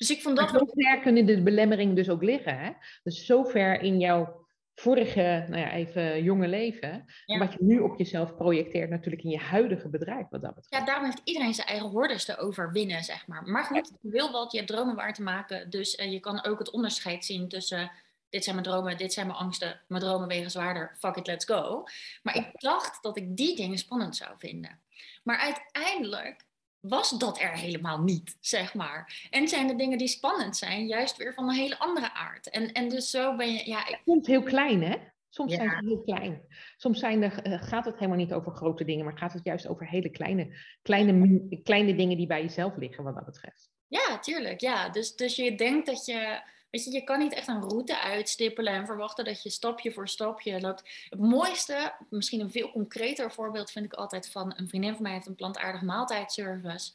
Dus ik vond dat zo ver kunnen de belemmeringen dus ook liggen. Hè? Dus zo ver in jouw vorige, nou ja, even jonge leven, Ja. wat je nu op jezelf projecteert natuurlijk in je huidige bedrijf, wat dat betreft. Ja, daarom heeft iedereen zijn eigen hordes te overwinnen, zeg maar. Maar goed, je wil wat, je hebt dromen waar te maken. Dus eh, je kan ook het onderscheid zien tussen... dit zijn mijn dromen, dit zijn mijn angsten. Mijn dromen wegen zwaarder, fuck it, let's go. Maar ik dacht dat ik die dingen spannend zou vinden. Maar uiteindelijk was dat er helemaal niet, zeg maar. En zijn de dingen die spannend zijn juist weer van een hele andere aard. En, en dus zo ben je... Ja, ik- Soms heel klein, hè? Soms Ja. zijn ze heel klein. Soms zijn er, eh, gaat het helemaal niet over grote dingen, maar gaat het juist over hele kleine, kleine, kleine dingen die bij jezelf liggen, wat dat betreft. Ja, tuurlijk. Ja. Dus, dus je denkt dat je. Weet je, je kan niet echt een route uitstippelen en verwachten dat je stapje voor stapje loopt. Het mooiste, misschien een veel concreter voorbeeld, vind ik altijd van een vriendin van mij heeft een plantaardig maaltijdservice.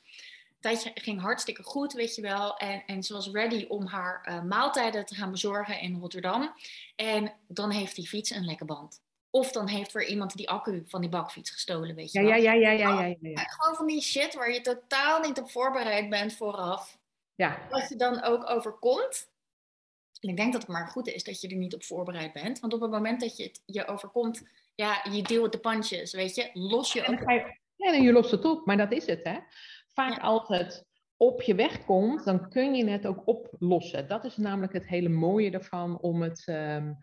Tijdje ging hartstikke goed, weet je wel. En, en ze was ready om haar eh, maaltijden te gaan bezorgen in Rotterdam. En dan heeft die fiets een lekke band. Of dan heeft weer iemand die accu van die bakfiets gestolen, weet je Ja, wel. ja, ja, ja, ja, ja, ja, ja. Ja, Gewoon van die shit waar je totaal niet op voorbereid bent vooraf Ja, wat je dan ook overkomt. En ik denk dat het maar goed is dat je er niet op voorbereid bent. Want op het moment dat je het je overkomt, ja, je deelt de pandjes, weet je, los je en ga je, ja, en je lost het op, maar dat is het, hè? Vaak Ja. als het op je weg komt, dan kun je het ook oplossen. Dat is namelijk het hele mooie ervan om het, ehm,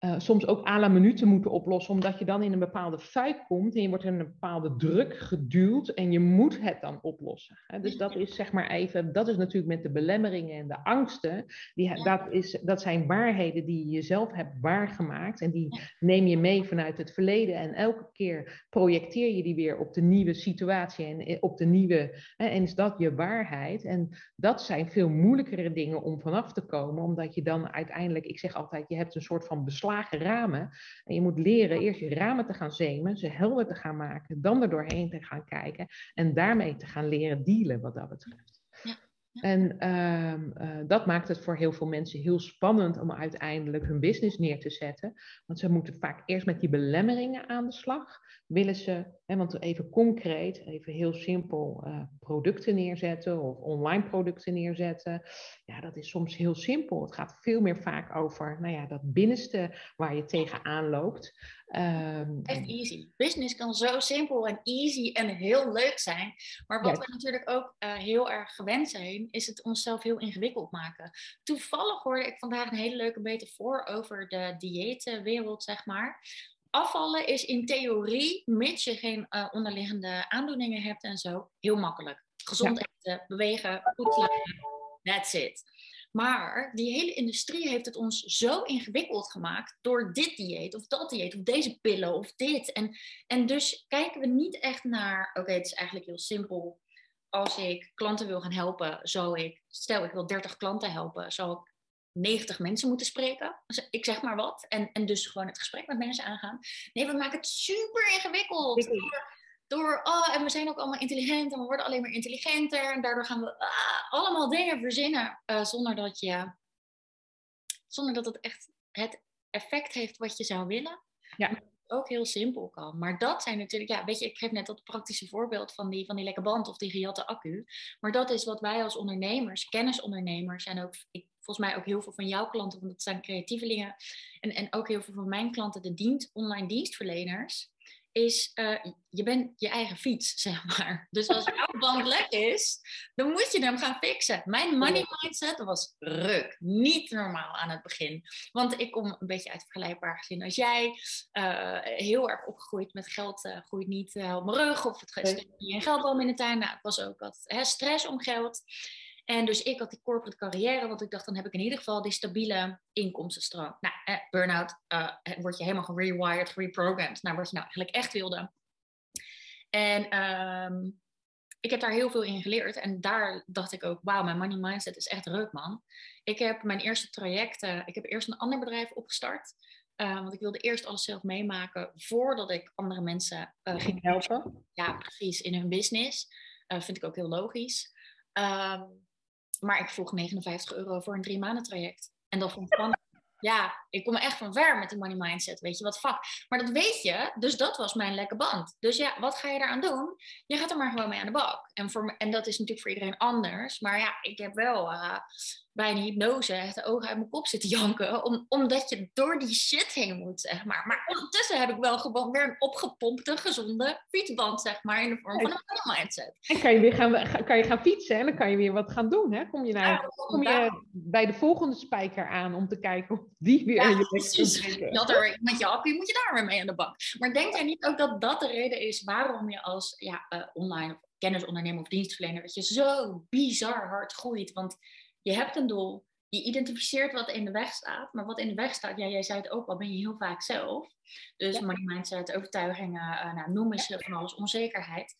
uh, soms ook à la minuten moeten oplossen, omdat je dan in een bepaalde fuik komt en je wordt in een bepaalde druk geduwd en je moet het dan oplossen. Dus dat is zeg maar even, dat is natuurlijk met de belemmeringen en de angsten, die, dat, is, dat zijn waarheden die je jezelf hebt waargemaakt en die neem je mee vanuit het verleden en elke keer projecteer je die weer op de nieuwe situatie en eh, op de nieuwe, en is dat je waarheid. En dat zijn veel moeilijkere dingen om vanaf te komen, omdat je dan uiteindelijk, ik zeg altijd, je hebt een soort van besluit geslagen ramen. En je moet leren eerst je ramen te gaan zemen, ze helder te gaan maken, dan er doorheen te gaan kijken en daarmee te gaan leren dealen wat dat betreft. En ehm, eh, dat maakt het voor heel veel mensen heel spannend om uiteindelijk hun business neer te zetten. Want ze moeten vaak eerst met die belemmeringen aan de slag. Willen ze, hè, want even concreet, even heel simpel, uh, producten neerzetten of online producten neerzetten. Ja, dat is soms heel simpel. Het gaat veel meer vaak over nou ja, dat binnenste waar je tegenaan loopt. Um, Echt easy. Business kan zo simpel en easy en heel leuk zijn. Maar wat we natuurlijk ook uh, heel erg gewend zijn, is het onszelf heel ingewikkeld maken. Toevallig hoorde ik vandaag een hele leuke metafoor over de dieetwereld, zeg maar. Afvallen is in theorie, mits je geen uh, onderliggende aandoeningen hebt en zo, heel makkelijk. Gezond eten, bewegen, goed slapen, that's it. Maar die hele industrie heeft het ons zo ingewikkeld gemaakt door dit dieet of dat dieet of deze pillen of dit. En, en dus kijken we niet echt naar, oké, het is eigenlijk heel simpel. Als ik klanten wil gaan helpen, zou ik, stel ik wil 30 klanten helpen, zou ik 90 mensen moeten spreken. Ik zeg maar wat. En, en dus gewoon het gesprek met mensen aangaan. Nee, we maken het super ingewikkeld door, oh, en we zijn ook allemaal intelligent en we worden alleen maar intelligenter. En daardoor gaan we ah, allemaal dingen verzinnen uh, zonder dat je, zonder dat het echt het effect heeft wat je zou willen. Ja. Ook heel simpel kan. Maar dat zijn natuurlijk, ja, weet je, ik geef net dat praktische voorbeeld van die, van die lekke band of die gejatte accu. Maar dat is wat wij als ondernemers, kennisondernemers en ook, ik, volgens mij ook heel veel van jouw klanten, want dat zijn creatievelingen. En, en ook heel veel van mijn klanten, de dienst, online dienstverleners is uh, je bent je eigen fiets, zeg maar. Dus als jouw band lek is, dan moet je hem gaan fixen. Mijn money mindset was ruk. Niet normaal aan het begin. Want ik kom een beetje uit vergelijkbaar gezin als jij. Uh, heel erg opgegroeid met geld uh, groeit niet op mijn rug. Of het steekt niet in geldboom in de tuin. Nou, ik was ook wat hè, stress om geld. En dus ik had die corporate carrière, want ik dacht, dan heb ik in ieder geval die stabiele inkomstenstroom. Nou, eh, burn-out, uh, word je helemaal gerewired, gereprogrammed naar wat je nou eigenlijk echt wilde. En um, ik heb daar heel veel in geleerd. En daar dacht ik ook, wauw, mijn money mindset is echt ruk, man. Ik heb mijn eerste trajecten, ik heb eerst een ander bedrijf opgestart. Uh, want ik wilde eerst alles zelf meemaken voordat ik andere mensen uh, ging helpen. Ja, precies, in hun business. Vind ik ook heel logisch. Um, maar ik vroeg 59 euro voor een drie maanden traject. En dat vond ik spannend. Ja, ik kom echt van ver met die money mindset. Weet je wat fuck. Maar dat weet je, dus dat was mijn lekke band. Dus ja, wat ga je eraan doen? Je gaat er maar gewoon mee aan de bak. En, voor, en dat is natuurlijk voor iedereen anders. Maar ja, ik heb wel uh, bij een hypnose echt de ogen uit mijn kop zitten janken. Om, omdat je door die shit heen moet, zeg maar. Maar ondertussen heb ik wel gewoon weer een opgepompte, gezonde fietsband, zeg maar. In de vorm van een mindset. En kan je weer gaan, kan je gaan fietsen en dan kan je weer wat gaan doen. Hè? Kom je, nou, kom je bij de volgende spijker aan om te kijken of die weer ja, je dat er, Met je appie moet je daar weer mee aan de bak. Maar denk jij niet ook dat dat de reden is waarom je als ja, uh, online kennisondernemer of dienstverlener, dat je zo bizar hard groeit? Want je hebt een doel, je identificeert wat in de weg staat, maar wat in de weg staat, ja, jij zei het ook al, ben je heel vaak zelf. Dus ja. money mindset, overtuigingen, uh, nou, noem eens van alles, onzekerheid.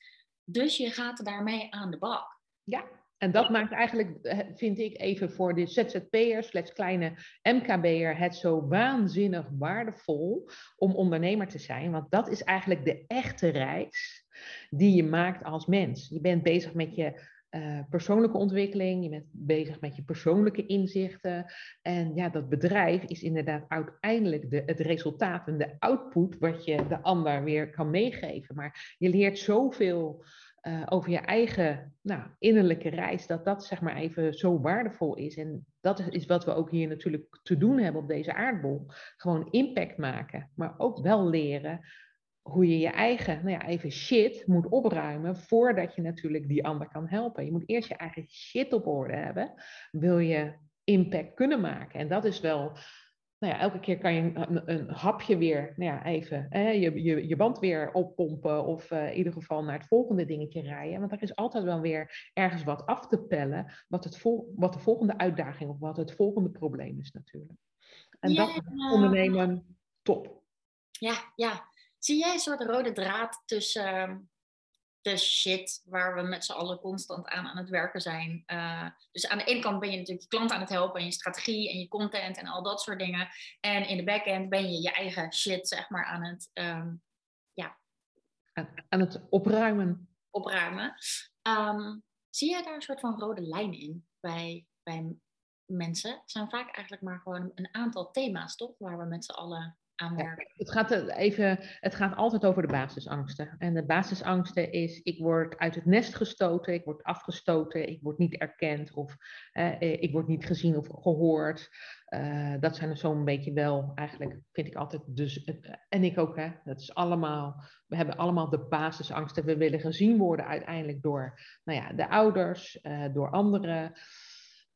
Dus je gaat daarmee aan de bak. Ja, en dat maakt eigenlijk, eh, vind ik even voor de ZZP'er, slechts kleine MKB'er, het zo waanzinnig waardevol om ondernemer te zijn. Want dat is eigenlijk de echte reis die je maakt als mens. Je bent bezig met je uh, persoonlijke ontwikkeling, je bent bezig met je persoonlijke inzichten. En ja, dat bedrijf is inderdaad uiteindelijk de, het resultaat en de output wat je de ander weer kan meegeven. Maar je leert zoveel uh, over je eigen nou, innerlijke reis, dat dat zeg maar even zo waardevol is. En dat is wat we ook hier natuurlijk te doen hebben op deze aardbol. Gewoon impact maken, maar ook wel leren hoe je je eigen, nou ja, even shit moet opruimen voordat je natuurlijk die ander kan helpen. Je moet eerst je eigen shit op orde hebben, wil je impact kunnen maken. En dat is wel nou ja, elke keer kan je een, een hapje weer, nou ja, even hè, je, je, je band weer oppompen of uh, in ieder geval naar het volgende dingetje rijden. Want er is altijd wel weer ergens wat af te pellen, wat, het vol, wat de volgende uitdaging of wat het volgende probleem is natuurlijk. En dat is ondernemen top. Ja, ja. Zie jij een soort rode draad tussen ehm, de shit waar we met z'n allen constant aan aan het werken zijn. Uh, dus aan de ene kant ben je natuurlijk je klant aan het helpen en je strategie en je content en al dat soort dingen. En in de backend ben je je eigen shit, zeg maar, aan het, um, ja. aan, het opruimen. Opruimen. Um, zie jij daar een soort van rode lijn in bij, bij mensen? Het zijn vaak eigenlijk maar gewoon een aantal thema's, toch? Waar we met z'n allen het, gaat even, het gaat altijd over de basisangsten. En de basisangsten is, ik word uit het nest gestoten, ik word afgestoten, ik word niet erkend of eh, ik word niet gezien of gehoord. Uh, dat zijn er zo'n beetje wel, eigenlijk vind ik altijd, dus, en ik ook, hè, dat is allemaal, we hebben allemaal de basisangsten. We willen gezien worden uiteindelijk door nou ja, de ouders, uh, door anderen.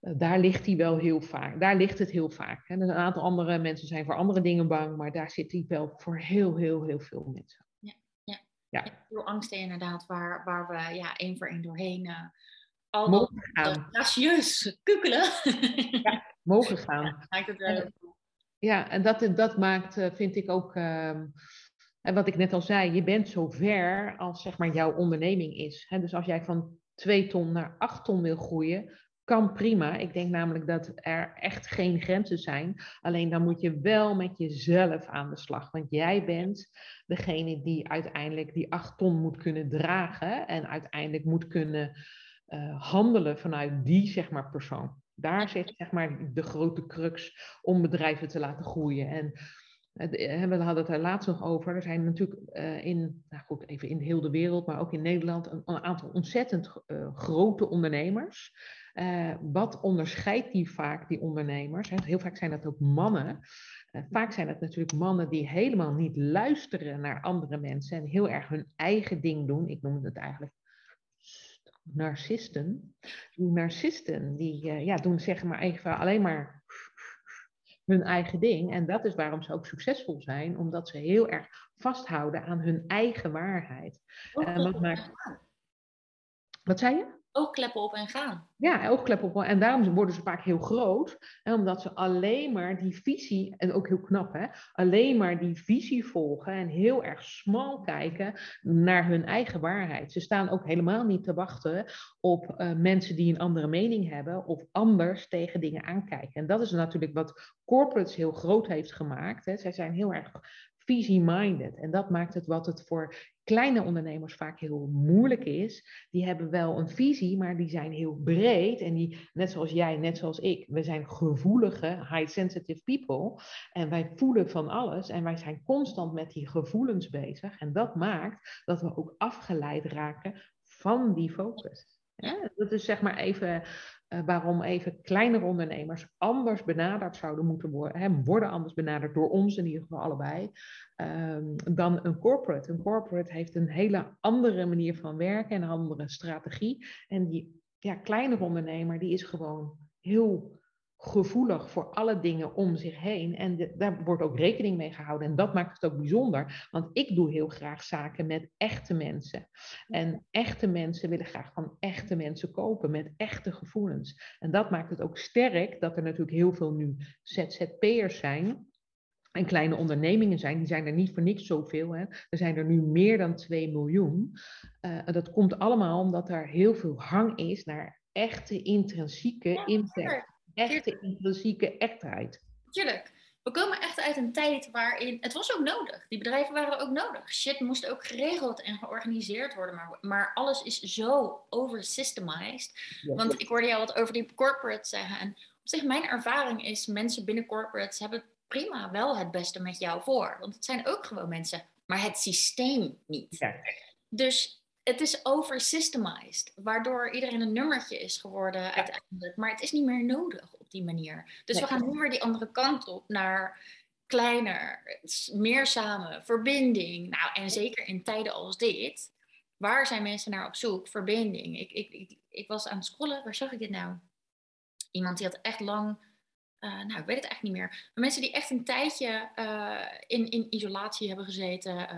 Eh, daar ligt hij wel heel vaak. Daar ligt het heel vaak. Hè. Dus een aantal andere mensen zijn voor andere dingen bang, maar daar zit hij wel voor heel, heel, heel veel mensen. Ja, ja. ja. veel angsten inderdaad, waar, waar we ja, één voor één doorheen uh, al mogen gaan. gracieus kukelen. Ja, mogen gaan. en, ja, en dat, dat maakt, eh, vind ik ook, uh, en wat ik net al zei, je bent zo ver als zeg maar jouw onderneming is. Hè. Dus als jij van 2 ton naar 8 ton wil groeien, kan prima. Ik denk namelijk dat er echt geen grenzen zijn. Alleen dan moet je wel met jezelf aan de slag. Want jij bent degene die uiteindelijk die acht ton moet kunnen dragen. En uiteindelijk moet kunnen uh, handelen vanuit die zeg maar, persoon. Daar zit zeg maar, de grote crux om bedrijven te laten groeien. En eh, we hadden het er laatst nog over. Er zijn natuurlijk in, nou goed, even in de hele wereld, maar ook in Nederland, een, aantal ontzettend grote ondernemers. Uh, wat onderscheidt die vaak, die ondernemers? Heel vaak zijn dat ook mannen. Uh, vaak zijn het natuurlijk mannen die helemaal niet luisteren naar andere mensen en heel erg hun eigen ding doen. Ik noem het eigenlijk narcisten. Die narcisten die uh, ja, doen zeg maar even alleen maar hun eigen ding. En dat is waarom ze ook succesvol zijn, omdat ze heel erg vasthouden aan hun eigen waarheid. wat, maakt... wat zei je? Oogkleppen op en gaan. Ja, oogkleppen op. En daarom worden ze vaak heel groot. Hè, omdat ze alleen maar die visie, en ook heel knap hè, alleen maar die visie volgen en heel erg smal kijken naar hun eigen waarheid. Ze staan ook helemaal niet te wachten op uh, mensen die een andere mening hebben of anders tegen dingen aankijken. En dat is natuurlijk wat corporates heel groot heeft gemaakt. Hè. Zij zijn heel erg visie-minded. En dat maakt het wat het voor kleine ondernemers vaak heel moeilijk is. Die hebben wel een visie, maar die zijn heel breed. En die, net zoals jij, net zoals ik, we zijn gevoelige, high-sensitive people. En wij voelen van alles. En wij zijn constant met die gevoelens bezig. En dat maakt dat we ook afgeleid raken van die focus. Dat is zeg maar even waarom even kleinere ondernemers anders benaderd zouden moeten worden, hè, worden anders benaderd door ons in ieder geval allebei, um, dan een corporate. Een corporate heeft een hele andere manier van werken en een andere strategie. En die ja, kleinere ondernemer die is gewoon heel gevoelig voor alle dingen om zich heen. En daar wordt ook rekening mee gehouden. En dat maakt het ook bijzonder. Want ik doe heel graag zaken met echte mensen. En echte mensen willen graag van echte mensen kopen met echte gevoelens. En dat maakt het ook sterk dat er natuurlijk heel veel nu ZZP'ers zijn. En kleine ondernemingen zijn, die zijn er niet voor niks zoveel. Hè. Er zijn er nu meer dan 2 miljoen. Uh, dat komt allemaal omdat er heel veel hang is naar echte intrinsieke ja, impact echte intrinsieke echtheid. Tuurlijk. We komen echt uit een tijd waarin het was ook nodig. Die bedrijven waren ook nodig. Shit moest ook geregeld en georganiseerd worden. Maar, maar alles is zo oversystemized. Want ik hoorde jou wat over die corporates zeggen. En op zich, mijn ervaring is: mensen binnen corporates hebben prima wel het beste met jou voor. Want het zijn ook gewoon mensen, maar het systeem niet. Ja. Dus het is oversystemized, waardoor iedereen een nummertje is geworden uiteindelijk. Maar het is niet meer nodig op die manier. Dus we gaan nu weer die andere kant op naar kleiner, meer samen, verbinding. Nou, en zeker in tijden als dit, waar zijn mensen naar op zoek? Verbinding. Ik, ik, ik, ik was aan het scrollen, waar zag ik dit nou? Iemand die had echt lang nou, ik weet het echt niet meer. Maar mensen die echt een tijdje in, in isolatie hebben gezeten,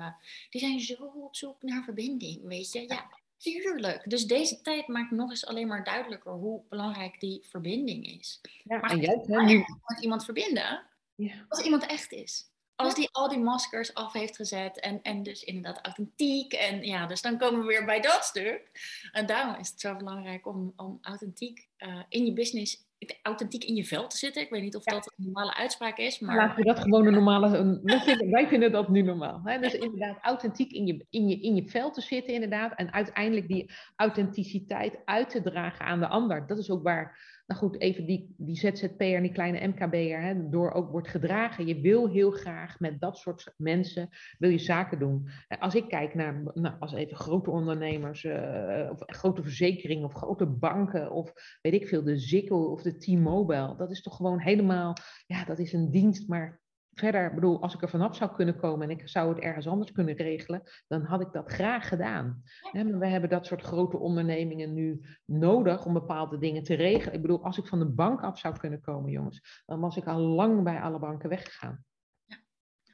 die zijn zo op zoek naar verbinding, weet je. Ja, tuurlijk. Dus deze tijd maakt nog eens alleen maar duidelijker hoe belangrijk die verbinding is. Ja, maar en jij nu... met iemand verbinden ja. als iemand echt is. Als die al die maskers af heeft gezet en, en dus inderdaad authentiek. En ja, dus dan komen we weer bij dat stuk. En daarom is het zo belangrijk om, om authentiek in je business, authentiek in je vel te zitten. Ik weet niet of dat een normale uitspraak is. Maar... Laten we dat gewoon een normale. wij vinden dat nu normaal. Hè? Dus inderdaad, authentiek in je, in, je, in je vel te zitten, inderdaad. En uiteindelijk die authenticiteit uit te dragen aan de ander. Dat is ook waar nou goed, even die, die ZZP'er, die kleine MKB'er, hè, door ook wordt gedragen. Je wil heel graag met dat soort mensen, wil je zaken doen. Als ik kijk naar, nou, als even grote ondernemers, uh, of grote verzekeringen, of grote banken, of weet ik veel, de Ziggo of de T-Mobile. Dat is toch gewoon helemaal, ja, dat is een dienst, maar verder, bedoel, als ik er vanaf zou kunnen komen en ik zou het ergens anders kunnen regelen, dan had ik dat graag gedaan. we hebben dat soort grote ondernemingen nu nodig om bepaalde dingen te regelen. Ik bedoel, als ik van de bank af zou kunnen komen, jongens, dan was ik al lang bij alle banken weggegaan.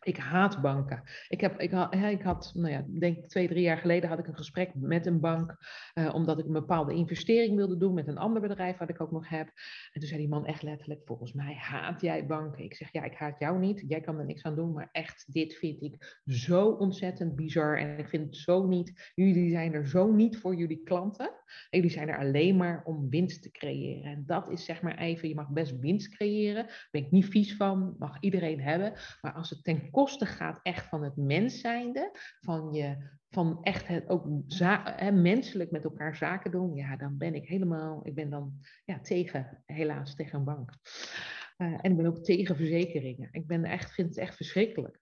Ik haat banken. Ik, heb, ik, had, ik had, nou ja, denk twee, drie jaar geleden had ik een gesprek met een bank, uh, omdat ik een bepaalde investering wilde doen met een ander bedrijf wat ik ook nog heb. En toen zei die man echt letterlijk, volgens mij haat jij banken. Ik zeg, ja, ik haat jou niet, jij kan er niks aan doen, maar echt, dit vind ik zo ontzettend bizar en ik vind het zo niet, jullie zijn er zo niet voor jullie klanten. Jullie zijn er alleen maar om winst te creëren. En dat is zeg maar even, je mag best winst creëren, daar ben ik niet vies van, mag iedereen hebben, maar als het ten koste gaat echt van het mens zijnde, van, je, van echt het ook hè, menselijk met elkaar zaken doen, ja, dan ben ik helemaal, ik ben dan ja, tegen, helaas tegen een bank. Uh, en ik ben ook tegen verzekeringen. Ik ben echt, vind het echt verschrikkelijk.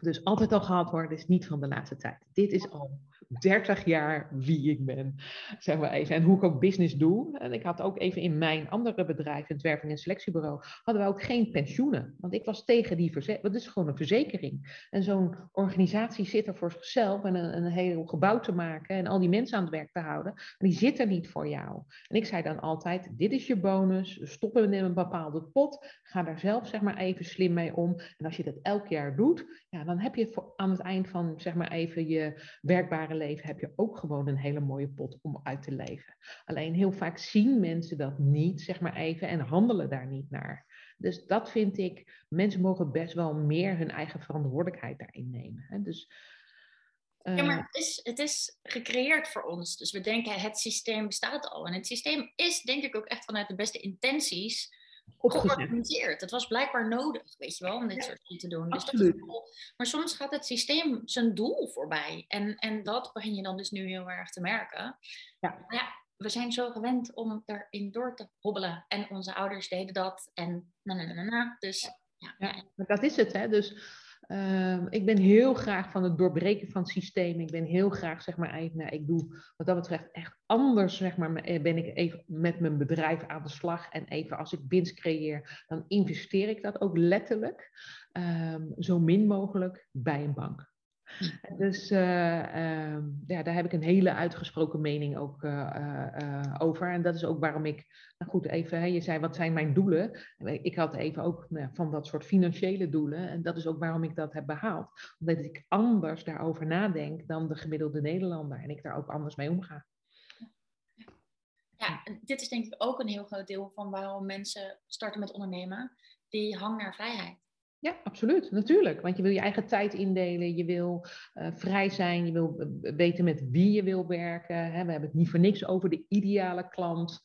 Dus altijd al gehad worden is niet van de laatste tijd. Dit is al 30 jaar wie ik ben, zeg maar even. En hoe ik ook business doe. En ik had ook even in mijn andere bedrijf, het werving- en selectiebureau, hadden we ook geen pensioenen. Want ik was tegen die verzekering. Dat is gewoon een verzekering. En zo'n organisatie zit er voor zichzelf en een, een heel gebouw te maken en al die mensen aan het werk te houden. Maar die zit er niet voor jou. En ik zei dan altijd, dit is je bonus, stoppen we in een bepaalde pot, ga daar zelf zeg maar even slim mee om. En als je dat elk jaar doet, ja, dan heb je voor, aan het eind van zeg maar even je werkbare leven heb je ook gewoon een hele mooie pot om uit te leven. Alleen heel vaak zien mensen dat niet, zeg maar even, en handelen daar niet naar. Dus dat vind ik, mensen mogen best wel meer hun eigen verantwoordelijkheid daarin nemen. Hè? Dus, ja, maar eh, het is, het is gecreëerd voor ons. Dus we denken het systeem bestaat al. En het systeem is denk ik ook echt vanuit de beste intenties georganiseerd. Het was blijkbaar nodig, weet je wel, om dit soort dingen te doen. Dus dat is cool. Maar soms gaat het systeem zijn doel voorbij. En, en dat begin je dan dus nu heel erg te merken. Ja. ja, we zijn zo gewend om erin door te hobbelen. En onze ouders deden dat. En na, na, na, na. Dus ja. ja. ja. dat is het, hè. Dus Ehm, ik ben heel graag van het doorbreken van het systeem. Ik ben heel graag, zeg maar, nou, ik doe wat dat betreft echt anders, zeg maar, eh, ben ik even met mijn bedrijf aan de slag. En even als ik winst creëer, dan investeer ik dat ook letterlijk, ehm, zo min mogelijk bij een bank. Dus uh, uh, ja, daar heb ik een hele uitgesproken mening ook uh, over. En dat is ook waarom ik, nou goed, even, hè, je zei wat zijn mijn doelen? Ik had even ook nou, van dat soort financiële doelen. En dat is ook waarom ik dat heb behaald. Omdat ik anders daarover nadenk dan de gemiddelde Nederlander. En ik daar ook anders mee omga. Ja, dit is denk ik ook een heel groot deel van waarom mensen starten met ondernemen. Die hang naar vrijheid. Ja, absoluut. Natuurlijk. Want je wil je eigen tijd indelen. Je wil uh, vrij zijn. Je wil weten met wie je wil werken. Hè. We hebben het niet voor niks over de ideale klant.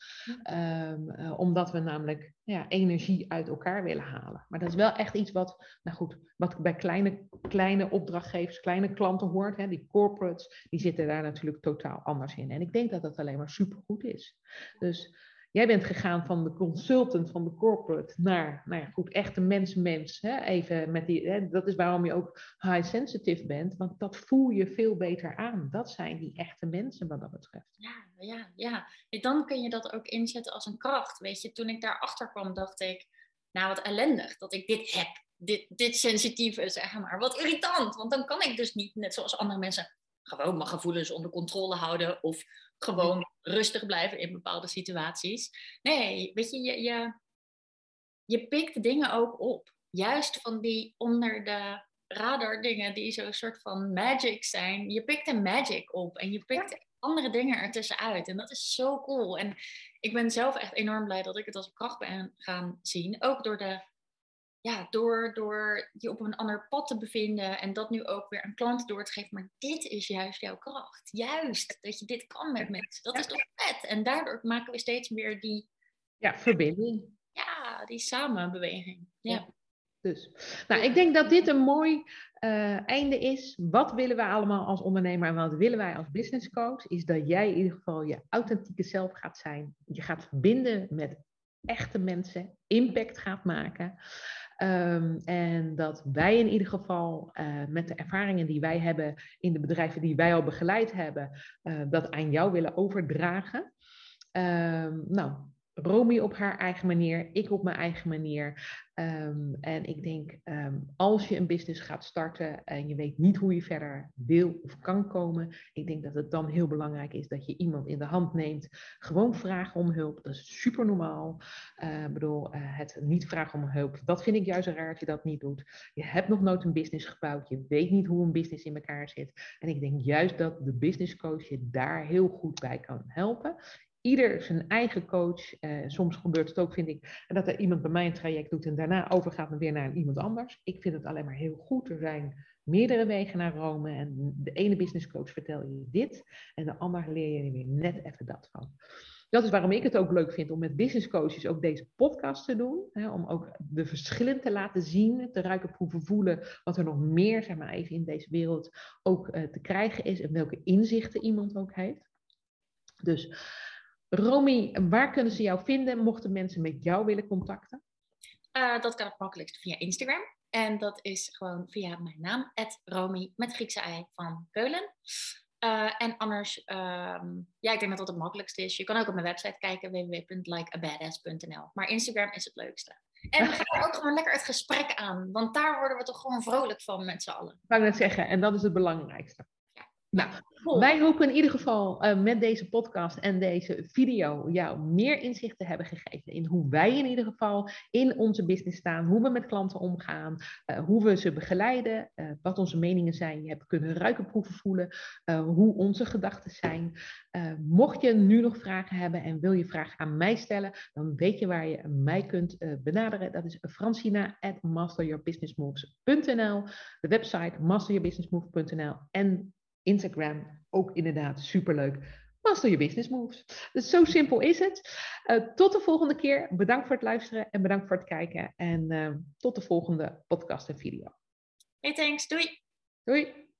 Um, uh, omdat we namelijk ja, energie uit elkaar willen halen. Maar dat is wel echt iets wat, nou goed, wat bij kleine, kleine opdrachtgevers, kleine klanten hoort. Hè. Die corporates, die zitten daar natuurlijk totaal anders in. En ik denk dat dat alleen maar supergoed is. Dus Jij bent gegaan van de consultant van de corporate naar, nou ja, goed, echte mens-mens. Even met die, dat is waarom je ook high sensitive bent, want dat voel je veel beter aan. Dat zijn die echte mensen wat dat betreft. Ja, ja, ja. Dan kun je dat ook inzetten als een kracht. Weet je, toen ik daarachter kwam, dacht ik, nou wat ellendig dat ik dit heb. Dit, dit sensitieve, zeg maar. Wat irritant, want dan kan ik dus niet, net zoals andere mensen, gewoon mijn gevoelens onder controle houden of gewoon rustig blijven in bepaalde situaties. Nee, weet je, je, je, je pikt dingen ook op. Juist van die onder de radar dingen die zo'n soort van magic zijn. Je pikt een magic op en je pikt andere dingen ertussenuit. En dat is zo cool. En ik ben zelf echt enorm blij dat ik het als kracht ben gaan zien. Ook door de ja, door, door je op een ander pad te bevinden en dat nu ook weer aan klanten door te geven. Maar dit is juist jouw kracht. Juist dat je dit kan met mensen. Dat is toch vet. En daardoor maken we steeds meer die... Ja, verbinding. Ja, die samenbeweging. Ja. Dus, nou, ik denk dat dit een mooi uh, einde is. Wat willen wij allemaal als ondernemer en wat willen wij als business coach? Is dat jij in ieder geval je authentieke zelf gaat zijn. Je gaat verbinden met echte mensen, impact gaat maken. Um, en dat wij in ieder geval uh, met de ervaringen die wij hebben in de bedrijven die wij al begeleid hebben, uh, dat aan jou willen overdragen. Um, nou, Romy op haar eigen manier, ik op mijn eigen manier. Um, en ik denk, um, als je een business gaat starten en je weet niet hoe je verder wil of kan komen, ik denk dat het dan heel belangrijk is dat je iemand in de hand neemt. Gewoon vragen om hulp, dat is super normaal. Uh, ik bedoel, uh, het niet vragen om hulp, dat vind ik juist raar dat je dat niet doet. Je hebt nog nooit een business gebouwd, je weet niet hoe een business in elkaar zit. En ik denk juist dat de business coach je daar heel goed bij kan helpen ieder zijn eigen coach. Uh, soms gebeurt het ook, vind ik, dat er iemand bij mij een traject doet en daarna overgaat weer naar iemand anders. Ik vind het alleen maar heel goed. Er zijn meerdere wegen naar Rome en de ene business coach vertel je dit en de andere leer je weer net even dat van. Dat is waarom ik het ook leuk vind om met business coaches ook deze podcast te doen. Hè, om ook de verschillen te laten zien, te ruiken, proeven, voelen. Wat er nog meer, zeg maar even, in deze wereld ook uh, te krijgen is. En welke inzichten iemand ook heeft. Dus Romy, waar kunnen ze jou vinden mochten mensen met jou willen contacten? Uh, dat kan het makkelijkst via Instagram. En dat is gewoon via mijn naam, Romy met Griekse ei van Keulen. Uh, en anders, um, ja, ik denk dat dat het makkelijkste is. Je kan ook op mijn website kijken, www.likeabadass.nl. Maar Instagram is het leukste. En we gaan ook gewoon lekker het gesprek aan, want daar worden we toch gewoon vrolijk van met z'n allen. Ik wou net zeggen, en dat is het belangrijkste. Nou, wij hopen in ieder geval uh, met deze podcast en deze video jou meer inzicht te hebben gegeven in hoe wij in ieder geval in onze business staan, hoe we met klanten omgaan, uh, hoe we ze begeleiden, uh, wat onze meningen zijn. Je hebt kunnen ruiken, proeven, voelen, hoe onze gedachten zijn. mocht je nu nog vragen hebben en wil je vragen aan mij stellen, dan weet je waar je mij kunt benaderen. Dat is francina at masteryourbusinessmoves.nl, de website masteryourbusinessmoves.nl en Instagram ook inderdaad superleuk. Master je business moves. Dus zo simpel is het. Uh, tot de volgende keer. Bedankt voor het luisteren en bedankt voor het kijken. En uh, tot de volgende podcast en video. Hey, thanks. Doei. Doei.